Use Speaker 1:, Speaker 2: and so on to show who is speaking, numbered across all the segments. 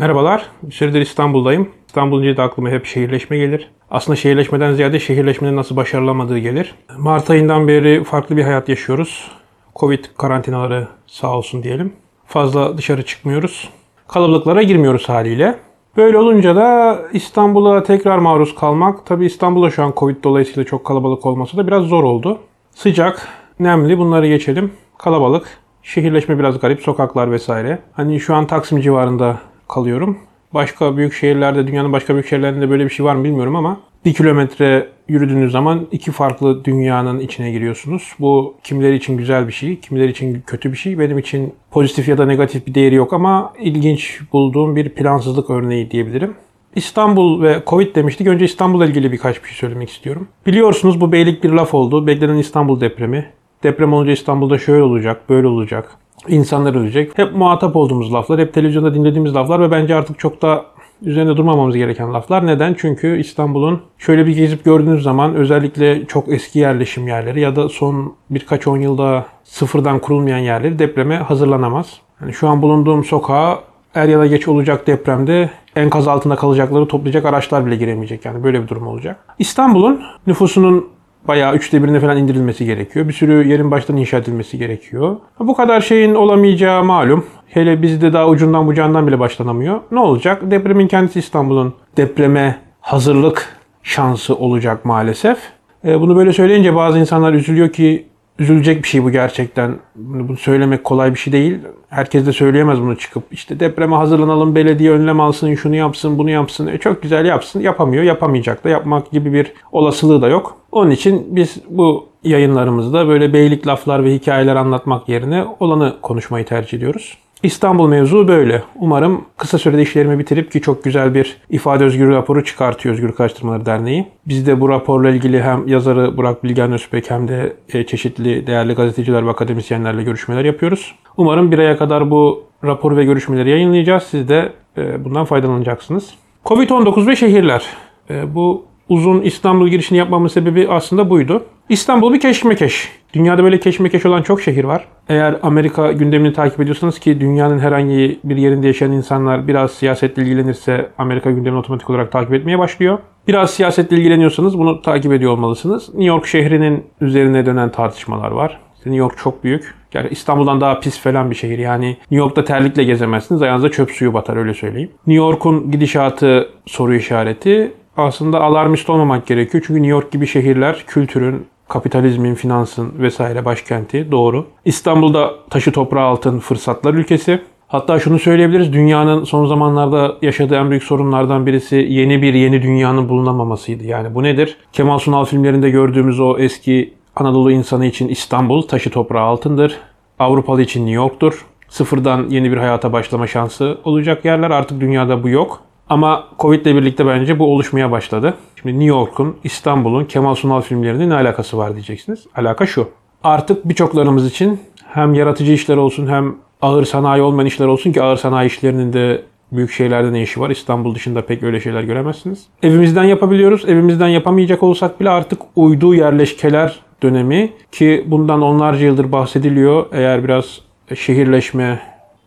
Speaker 1: Merhabalar, bir süredir İstanbul'dayım. İstanbul deyince de aklıma hep şehirleşme gelir. Aslında şehirleşmeden ziyade şehirleşmenin nasıl başarılamadığı gelir. Mart ayından beri farklı bir hayat yaşıyoruz. Covid karantinaları sağ olsun diyelim. Fazla dışarı çıkmıyoruz. Kalabalıklara girmiyoruz haliyle. Böyle olunca da İstanbul'a tekrar maruz kalmak, tabii İstanbul'da şu an Covid dolayısıyla çok kalabalık olması da biraz zor oldu. Sıcak, nemli bunları geçelim. Kalabalık, şehirleşme biraz garip, sokaklar vesaire. Hani şu an Taksim civarında kalıyorum. Başka büyük şehirlerde, dünyanın başka büyük şehirlerinde böyle bir şey var mı bilmiyorum ama bir kilometre yürüdüğünüz zaman iki farklı dünyanın içine giriyorsunuz. Bu kimileri için güzel bir şey, kimileri için kötü bir şey. Benim için pozitif ya da negatif bir değeri yok ama ilginç bulduğum bir plansızlık örneği diyebilirim. İstanbul ve Covid demiştik. Önce İstanbul'la ilgili birkaç bir şey söylemek istiyorum. Biliyorsunuz bu beylik bir laf oldu. Beklenen İstanbul depremi. Deprem olunca İstanbul'da şöyle olacak, böyle olacak. İnsanlar ölecek. Hep muhatap olduğumuz laflar, hep televizyonda dinlediğimiz laflar ve bence artık çok da üzerinde durmamamız gereken laflar. Neden? Çünkü İstanbul'un şöyle bir gezip gördüğünüz zaman özellikle çok eski yerleşim yerleri ya da son birkaç on yılda sıfırdan kurulmayan yerleri depreme hazırlanamaz. Yani şu an bulunduğum sokağa er ya da geç olacak depremde enkaz altında kalacakları toplayacak araçlar bile giremeyecek. Yani böyle bir durum olacak. İstanbul'un nüfusunun bayağı üçte birine falan indirilmesi gerekiyor. Bir sürü yerin baştan inşa edilmesi gerekiyor. Bu kadar şeyin olamayacağı malum. Hele bizde daha ucundan bucağından bile başlanamıyor. Ne olacak? Depremin kendisi İstanbul'un depreme hazırlık şansı olacak maalesef. E, bunu böyle söyleyince bazı insanlar üzülüyor ki üzülecek bir şey bu gerçekten. Bunu, bunu söylemek kolay bir şey değil. Herkes de söyleyemez bunu çıkıp. İşte depreme hazırlanalım, belediye önlem alsın, şunu yapsın, bunu yapsın. E, çok güzel yapsın. Yapamıyor, yapamayacak da. Yapmak gibi bir olasılığı da yok. Onun için biz bu yayınlarımızda böyle beylik laflar ve hikayeler anlatmak yerine olanı konuşmayı tercih ediyoruz. İstanbul mevzu böyle. Umarım kısa sürede işlerimi bitirip ki çok güzel bir ifade özgürlüğü raporu çıkartıyor Özgürlük Araştırmaları Derneği. Biz de bu raporla ilgili hem yazarı Burak Bilgen Özbek hem de e, çeşitli değerli gazeteciler ve akademisyenlerle görüşmeler yapıyoruz. Umarım bir aya kadar bu raporu ve görüşmeleri yayınlayacağız. Siz de e, bundan faydalanacaksınız. Covid-19 ve şehirler. E, bu uzun İstanbul girişini yapmamın sebebi aslında buydu. İstanbul bir keşmekeş. Dünyada böyle keşmekeş olan çok şehir var. Eğer Amerika gündemini takip ediyorsanız ki dünyanın herhangi bir yerinde yaşayan insanlar biraz siyasetle ilgilenirse Amerika gündemini otomatik olarak takip etmeye başlıyor. Biraz siyasetle ilgileniyorsanız bunu takip ediyor olmalısınız. New York şehrinin üzerine dönen tartışmalar var. New York çok büyük. Yani İstanbul'dan daha pis falan bir şehir. Yani New York'ta terlikle gezemezsiniz. Ayağınıza çöp suyu batar öyle söyleyeyim. New York'un gidişatı soru işareti aslında alarmist olmamak gerekiyor. Çünkü New York gibi şehirler kültürün, kapitalizmin, finansın vesaire başkenti doğru. İstanbul'da taşı toprağı altın fırsatlar ülkesi. Hatta şunu söyleyebiliriz. Dünyanın son zamanlarda yaşadığı en büyük sorunlardan birisi yeni bir yeni dünyanın bulunamamasıydı. Yani bu nedir? Kemal Sunal filmlerinde gördüğümüz o eski Anadolu insanı için İstanbul taşı toprağı altındır. Avrupalı için New York'tur. Sıfırdan yeni bir hayata başlama şansı olacak yerler. Artık dünyada bu yok. Ama Covid ile birlikte bence bu oluşmaya başladı. Şimdi New York'un, İstanbul'un Kemal Sunal filmlerinin ne alakası var diyeceksiniz. Alaka şu. Artık birçoklarımız için hem yaratıcı işler olsun hem ağır sanayi olmayan işler olsun ki ağır sanayi işlerinin de büyük şehirlerde ne işi var? İstanbul dışında pek öyle şeyler göremezsiniz. Evimizden yapabiliyoruz. Evimizden yapamayacak olsak bile artık uydu yerleşkeler dönemi ki bundan onlarca yıldır bahsediliyor. Eğer biraz şehirleşme,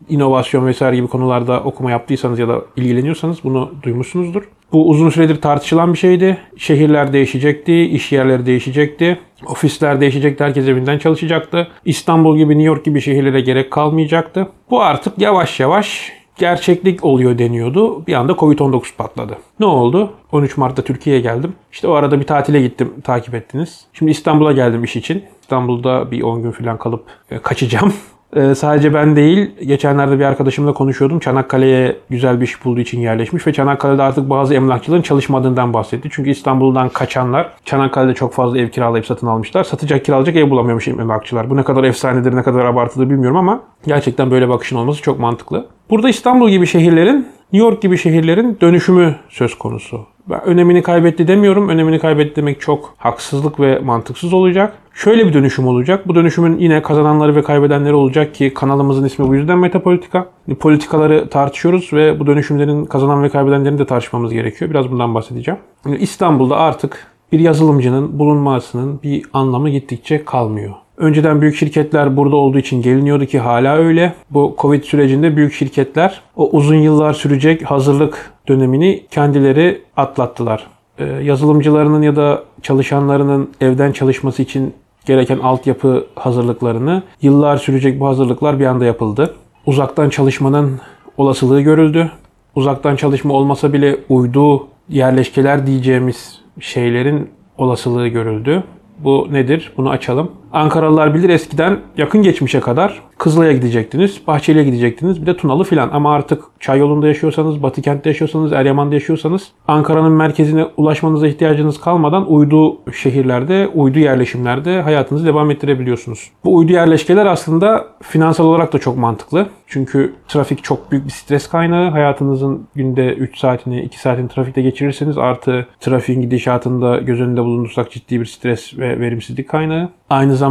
Speaker 1: inovasyon vesaire gibi konularda okuma yaptıysanız ya da ilgileniyorsanız bunu duymuşsunuzdur. Bu uzun süredir tartışılan bir şeydi. Şehirler değişecekti, iş yerleri değişecekti, ofisler değişecekti, herkes evinden çalışacaktı. İstanbul gibi, New York gibi şehirlere gerek kalmayacaktı. Bu artık yavaş yavaş gerçeklik oluyor deniyordu. Bir anda Covid-19 patladı. Ne oldu? 13 Mart'ta Türkiye'ye geldim. İşte o arada bir tatile gittim, takip ettiniz. Şimdi İstanbul'a geldim iş için. İstanbul'da bir 10 gün falan kalıp e, kaçacağım. Ee, sadece ben değil, geçenlerde bir arkadaşımla konuşuyordum. Çanakkale'ye güzel bir iş bulduğu için yerleşmiş ve Çanakkale'de artık bazı emlakçıların çalışmadığından bahsetti. Çünkü İstanbul'dan kaçanlar Çanakkale'de çok fazla ev kiralayıp satın almışlar. Satacak kiralayacak ev bulamıyormuş emlakçılar. Bu ne kadar efsanedir, ne kadar abartılı bilmiyorum ama gerçekten böyle bakışın olması çok mantıklı. Burada İstanbul gibi şehirlerin, New York gibi şehirlerin dönüşümü söz konusu. Ben önemini kaybetti demiyorum. Önemini kaybetti demek çok haksızlık ve mantıksız olacak. Şöyle bir dönüşüm olacak. Bu dönüşümün yine kazananları ve kaybedenleri olacak ki kanalımızın ismi bu yüzden Metapolitika. Politikaları tartışıyoruz ve bu dönüşümlerin kazanan ve kaybedenlerini de tartışmamız gerekiyor. Biraz bundan bahsedeceğim. İstanbul'da artık bir yazılımcının bulunmasının bir anlamı gittikçe kalmıyor. Önceden büyük şirketler burada olduğu için geliniyordu ki hala öyle. Bu Covid sürecinde büyük şirketler o uzun yıllar sürecek hazırlık dönemini kendileri atlattılar. Ee, yazılımcılarının ya da çalışanlarının evden çalışması için gereken altyapı hazırlıklarını yıllar sürecek bu hazırlıklar bir anda yapıldı. Uzaktan çalışmanın olasılığı görüldü. Uzaktan çalışma olmasa bile uydu yerleşkeler diyeceğimiz şeylerin olasılığı görüldü. Bu nedir? Bunu açalım. Ankaralılar bilir eskiden yakın geçmişe kadar Kızılay'a gidecektiniz, Bahçeli'ye gidecektiniz, bir de Tunalı filan. Ama artık Çayyolu'nda yaşıyorsanız, Batıkent'te yaşıyorsanız, Eryaman'da yaşıyorsanız Ankara'nın merkezine ulaşmanıza ihtiyacınız kalmadan uydu şehirlerde, uydu yerleşimlerde hayatınızı devam ettirebiliyorsunuz. Bu uydu yerleşkeler aslında finansal olarak da çok mantıklı. Çünkü trafik çok büyük bir stres kaynağı. Hayatınızın günde 3 saatini, 2 saatini trafikte geçirirseniz artı trafiğin gidişatında göz önünde bulundursak ciddi bir stres ve verimsizlik kaynağı. Aynı zamanda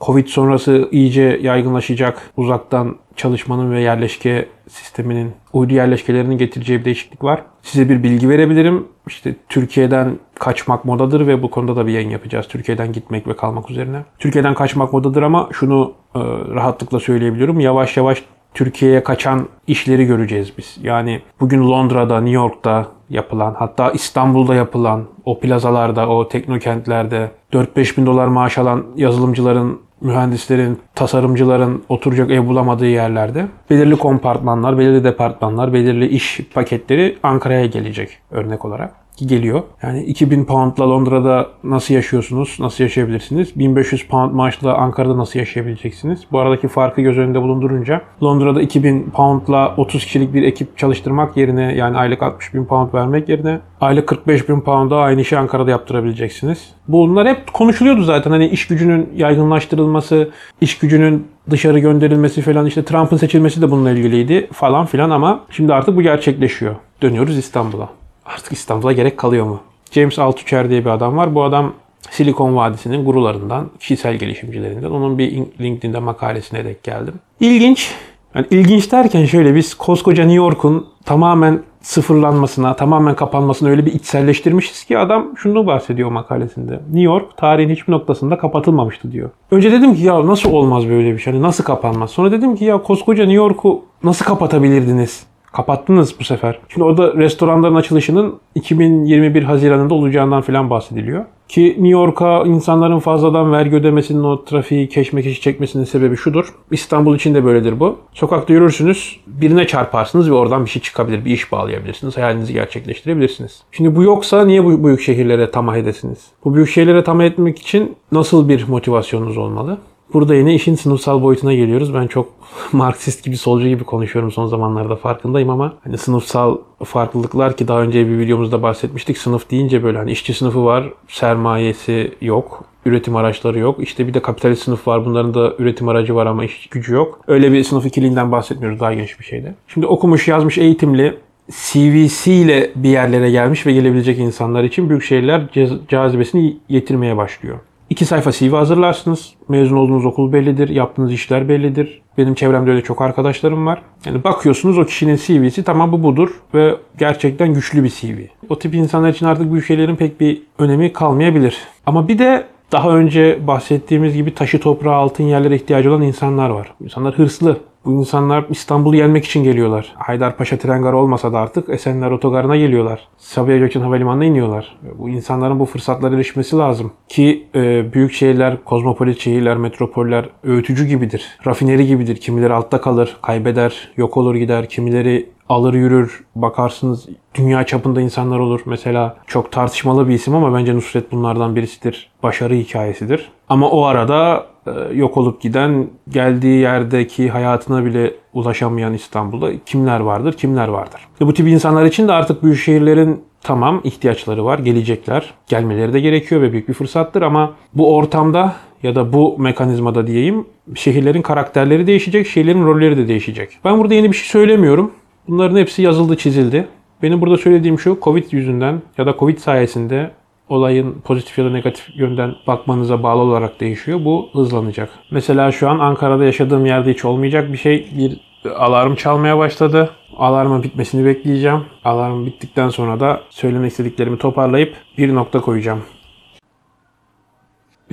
Speaker 1: Covid sonrası iyice yaygınlaşacak uzaktan çalışmanın ve yerleşke sisteminin, uydu yerleşkelerinin getireceği bir değişiklik var. Size bir bilgi verebilirim. İşte Türkiye'den kaçmak modadır ve bu konuda da bir yayın yapacağız. Türkiye'den gitmek ve kalmak üzerine. Türkiye'den kaçmak modadır ama şunu e, rahatlıkla söyleyebiliyorum. Yavaş yavaş Türkiye'ye kaçan işleri göreceğiz biz. Yani bugün Londra'da, New York'ta yapılan, hatta İstanbul'da yapılan, o plazalarda, o teknokentlerde 4-5 bin dolar maaş alan yazılımcıların, mühendislerin, tasarımcıların oturacak ev bulamadığı yerlerde belirli kompartmanlar, belirli departmanlar, belirli iş paketleri Ankara'ya gelecek örnek olarak ki geliyor. Yani 2000 poundla Londra'da nasıl yaşıyorsunuz, nasıl yaşayabilirsiniz? 1500 pound maaşla Ankara'da nasıl yaşayabileceksiniz? Bu aradaki farkı göz önünde bulundurunca Londra'da 2000 poundla 30 kişilik bir ekip çalıştırmak yerine yani aylık 60 bin pound vermek yerine aylık 45 bin pound'a aynı işi Ankara'da yaptırabileceksiniz. Bunlar hep konuşuluyordu zaten. Hani iş gücünün yaygınlaştırılması, iş gücünün dışarı gönderilmesi falan işte Trump'ın seçilmesi de bununla ilgiliydi falan filan ama şimdi artık bu gerçekleşiyor. Dönüyoruz İstanbul'a artık İstanbul'a gerek kalıyor mu? James Altucher diye bir adam var. Bu adam Silikon Vadisi'nin gurularından, kişisel gelişimcilerinden. Onun bir LinkedIn'de makalesine denk geldim. İlginç. Yani ilginç derken şöyle biz koskoca New York'un tamamen sıfırlanmasına, tamamen kapanmasına öyle bir içselleştirmişiz ki adam şunu bahsediyor makalesinde. New York tarihin hiçbir noktasında kapatılmamıştı diyor. Önce dedim ki ya nasıl olmaz böyle bir şey? Hani nasıl kapanmaz? Sonra dedim ki ya koskoca New York'u nasıl kapatabilirdiniz? Kapattınız bu sefer. Şimdi orada restoranların açılışının 2021 Haziran'ında olacağından falan bahsediliyor. Ki New York'a insanların fazladan vergi ödemesinin o trafiği keşmekeşi çekmesinin sebebi şudur. İstanbul için de böyledir bu. Sokakta yürürsünüz, birine çarparsınız ve oradan bir şey çıkabilir, bir iş bağlayabilirsiniz, hayalinizi gerçekleştirebilirsiniz. Şimdi bu yoksa niye bu büyük şehirlere tamah edesiniz? Bu büyük şehirlere tamah etmek için nasıl bir motivasyonunuz olmalı? Burada yine işin sınıfsal boyutuna geliyoruz. Ben çok Marksist gibi, solcu gibi konuşuyorum son zamanlarda farkındayım ama hani sınıfsal farklılıklar ki daha önce bir videomuzda bahsetmiştik. Sınıf deyince böyle hani işçi sınıfı var, sermayesi yok, üretim araçları yok. İşte bir de kapitalist sınıf var. Bunların da üretim aracı var ama iş gücü yok. Öyle bir sınıf ikiliğinden bahsetmiyoruz daha geniş bir şeyde. Şimdi okumuş, yazmış, eğitimli, CVC ile bir yerlere gelmiş ve gelebilecek insanlar için büyük şehirler cazibesini yitirmeye başlıyor. İki sayfa CV hazırlarsınız. Mezun olduğunuz okul bellidir. Yaptığınız işler bellidir. Benim çevremde öyle çok arkadaşlarım var. Yani bakıyorsunuz o kişinin CV'si tamam bu budur ve gerçekten güçlü bir CV. O tip insanlar için artık büyük şeylerin pek bir önemi kalmayabilir. Ama bir de daha önce bahsettiğimiz gibi taşı toprağı altın yerlere ihtiyacı olan insanlar var. İnsanlar hırslı. Bu insanlar İstanbul'u yenmek için geliyorlar. Haydarpaşa tren garı olmasa da artık Esenler Otogarı'na geliyorlar. Sabiha Gökçen Havalimanı'na iniyorlar. Bu insanların bu fırsatlara erişmesi lazım. Ki e, büyük şehirler, kozmopolit şehirler, metropoller öğütücü gibidir. Rafineri gibidir. Kimileri altta kalır, kaybeder, yok olur gider. Kimileri alır yürür bakarsınız dünya çapında insanlar olur. Mesela çok tartışmalı bir isim ama bence Nusret bunlardan birisidir. Başarı hikayesidir. Ama o arada e, yok olup giden geldiği yerdeki hayatına bile ulaşamayan İstanbul'da kimler vardır, kimler vardır. Ve bu tip insanlar için de artık büyük şehirlerin tamam ihtiyaçları var, gelecekler. Gelmeleri de gerekiyor ve büyük bir fırsattır ama bu ortamda ya da bu mekanizmada diyeyim şehirlerin karakterleri değişecek, şehirlerin rolleri de değişecek. Ben burada yeni bir şey söylemiyorum. Bunların hepsi yazıldı, çizildi. Benim burada söylediğim şu, Covid yüzünden ya da Covid sayesinde olayın pozitif ya da negatif yönden bakmanıza bağlı olarak değişiyor. Bu hızlanacak. Mesela şu an Ankara'da yaşadığım yerde hiç olmayacak bir şey. Bir alarm çalmaya başladı. Alarmın bitmesini bekleyeceğim. Alarm bittikten sonra da söylemek istediklerimi toparlayıp bir nokta koyacağım.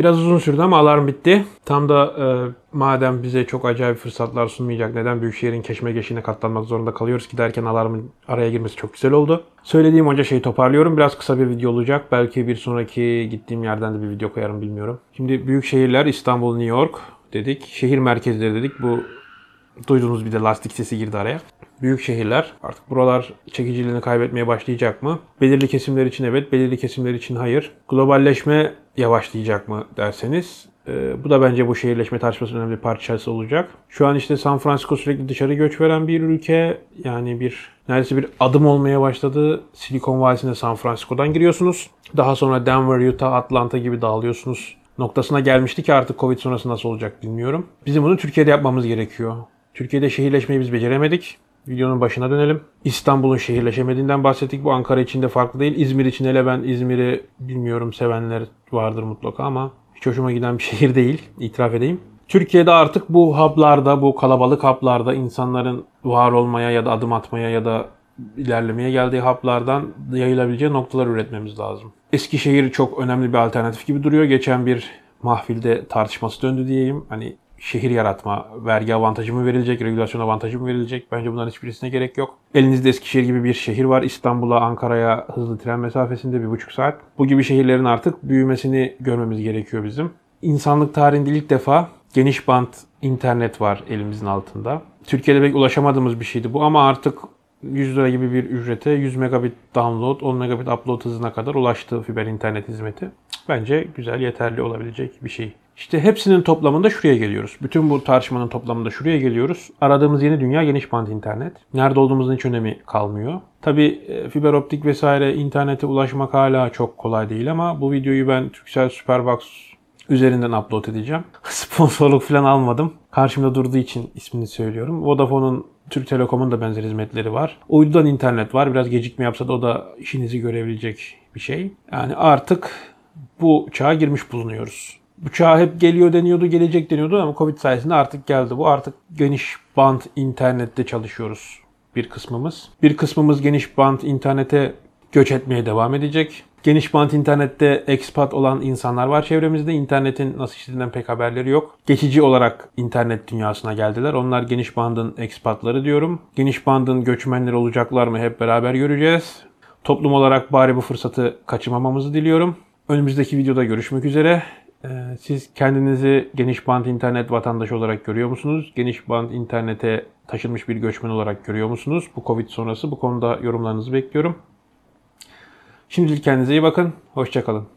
Speaker 1: Biraz uzun sürdü ama alarm bitti. Tam da e, madem bize çok acayip fırsatlar sunmayacak neden Büyükşehir'in keşmekeşine katlanmak zorunda kalıyoruz ki derken alarmın araya girmesi çok güzel oldu. Söylediğim onca şeyi toparlıyorum. Biraz kısa bir video olacak. Belki bir sonraki gittiğim yerden de bir video koyarım bilmiyorum. Şimdi büyük şehirler İstanbul, New York dedik. Şehir merkezleri dedik. Bu duyduğunuz bir de lastik sesi girdi araya. Büyük şehirler artık buralar çekiciliğini kaybetmeye başlayacak mı? Belirli kesimler için evet, belirli kesimler için hayır. Globalleşme yavaşlayacak mı derseniz e, bu da bence bu şehirleşme tartışmasının önemli bir parçası olacak. Şu an işte San Francisco sürekli dışarı göç veren bir ülke. Yani bir neredeyse bir adım olmaya başladı. Silikon Vadisi'ne San Francisco'dan giriyorsunuz. Daha sonra Denver, Utah, Atlanta gibi dağılıyorsunuz noktasına gelmişti ki artık Covid sonrası nasıl olacak bilmiyorum. Bizim bunu Türkiye'de yapmamız gerekiyor. Türkiye'de şehirleşmeyi biz beceremedik. Videonun başına dönelim. İstanbul'un şehirleşemediğinden bahsettik. Bu Ankara için de farklı değil. İzmir için hele ben İzmir'i bilmiyorum sevenler vardır mutlaka ama hiç hoşuma giden bir şehir değil. İtiraf edeyim. Türkiye'de artık bu hub'larda, bu kalabalık hub'larda insanların var olmaya ya da adım atmaya ya da ilerlemeye geldiği hub'lardan yayılabileceği noktalar üretmemiz lazım. Eskişehir çok önemli bir alternatif gibi duruyor. Geçen bir mahfilde tartışması döndü diyeyim. Hani şehir yaratma, vergi avantajı mı verilecek, regülasyon avantajı mı verilecek? Bence bunların hiçbirisine gerek yok. Elinizde Eskişehir gibi bir şehir var. İstanbul'a, Ankara'ya hızlı tren mesafesinde bir buçuk saat. Bu gibi şehirlerin artık büyümesini görmemiz gerekiyor bizim. İnsanlık tarihinde ilk defa geniş bant internet var elimizin altında. Türkiye'de belki ulaşamadığımız bir şeydi bu ama artık 100 lira gibi bir ücrete 100 megabit download, 10 megabit upload hızına kadar ulaştı fiber internet hizmeti. Bence güzel, yeterli olabilecek bir şey. İşte hepsinin toplamında şuraya geliyoruz. Bütün bu tartışmanın toplamında şuraya geliyoruz. Aradığımız yeni dünya geniş bant internet. Nerede olduğumuzun hiç önemi kalmıyor. Tabi fiber optik vesaire internete ulaşmak hala çok kolay değil ama bu videoyu ben Turkcell Superbox üzerinden upload edeceğim. Sponsorluk falan almadım. Karşımda durduğu için ismini söylüyorum. Vodafone'un Türk Telekom'un da benzer hizmetleri var. Uydudan internet var. Biraz gecikme yapsa da o da işinizi görebilecek bir şey. Yani artık bu çağa girmiş bulunuyoruz. Bu çağ hep geliyor deniyordu, gelecek deniyordu ama Covid sayesinde artık geldi. Bu artık geniş band internette çalışıyoruz bir kısmımız. Bir kısmımız geniş band internete göç etmeye devam edecek. Geniş bant internette expat olan insanlar var çevremizde. İnternetin nasıl işlediğinden pek haberleri yok. Geçici olarak internet dünyasına geldiler. Onlar geniş bandın expatları diyorum. Geniş bandın göçmenleri olacaklar mı hep beraber göreceğiz. Toplum olarak bari bu fırsatı kaçırmamamızı diliyorum. Önümüzdeki videoda görüşmek üzere. Ee, Siz kendinizi geniş band internet vatandaşı olarak görüyor musunuz? Geniş band internete taşınmış bir göçmen olarak görüyor musunuz? Bu Covid sonrası bu konuda yorumlarınızı bekliyorum. Şimdilik kendinize iyi bakın. Hoşçakalın.